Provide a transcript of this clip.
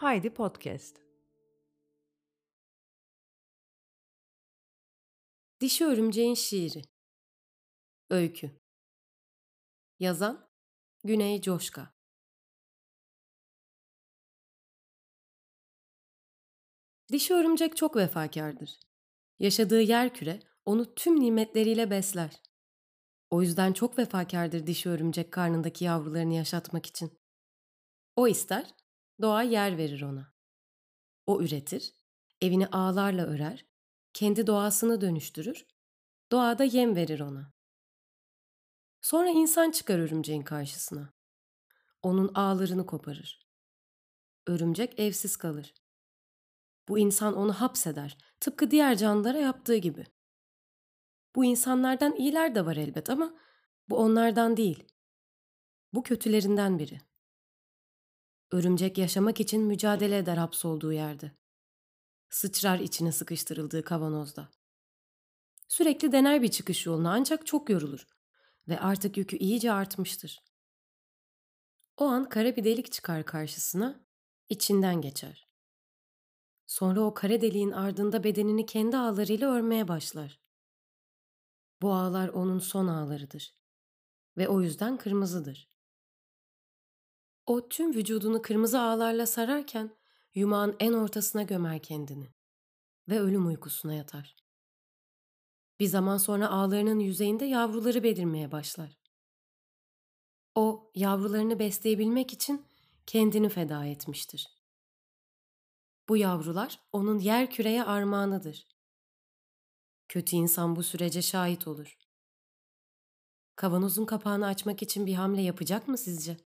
Haydi Podcast. Dişi Örümceğin Şiiri Öykü Yazan Güney Coşka Dişi örümcek çok vefakardır. Yaşadığı yer küre onu tüm nimetleriyle besler. O yüzden çok vefakardır dişi örümcek karnındaki yavrularını yaşatmak için. O ister, doğa yer verir ona. O üretir, evini ağlarla örer, kendi doğasını dönüştürür, doğada yem verir ona. Sonra insan çıkar örümceğin karşısına. Onun ağlarını koparır. Örümcek evsiz kalır. Bu insan onu hapseder, tıpkı diğer canlılara yaptığı gibi. Bu insanlardan iyiler de var elbet ama bu onlardan değil. Bu kötülerinden biri. Örümcek yaşamak için mücadele eder hapsolduğu yerde. Sıçrar içine sıkıştırıldığı kavanozda. Sürekli dener bir çıkış yolunu ancak çok yorulur ve artık yükü iyice artmıştır. O an kara bir delik çıkar karşısına, içinden geçer. Sonra o kara deliğin ardında bedenini kendi ağlarıyla örmeye başlar. Bu ağlar onun son ağlarıdır ve o yüzden kırmızıdır. O tüm vücudunu kırmızı ağlarla sararken yumağın en ortasına gömer kendini ve ölüm uykusuna yatar. Bir zaman sonra ağlarının yüzeyinde yavruları belirmeye başlar. O yavrularını besleyebilmek için kendini feda etmiştir. Bu yavrular onun yer küreye armağanıdır. Kötü insan bu sürece şahit olur. Kavanozun kapağını açmak için bir hamle yapacak mı sizce?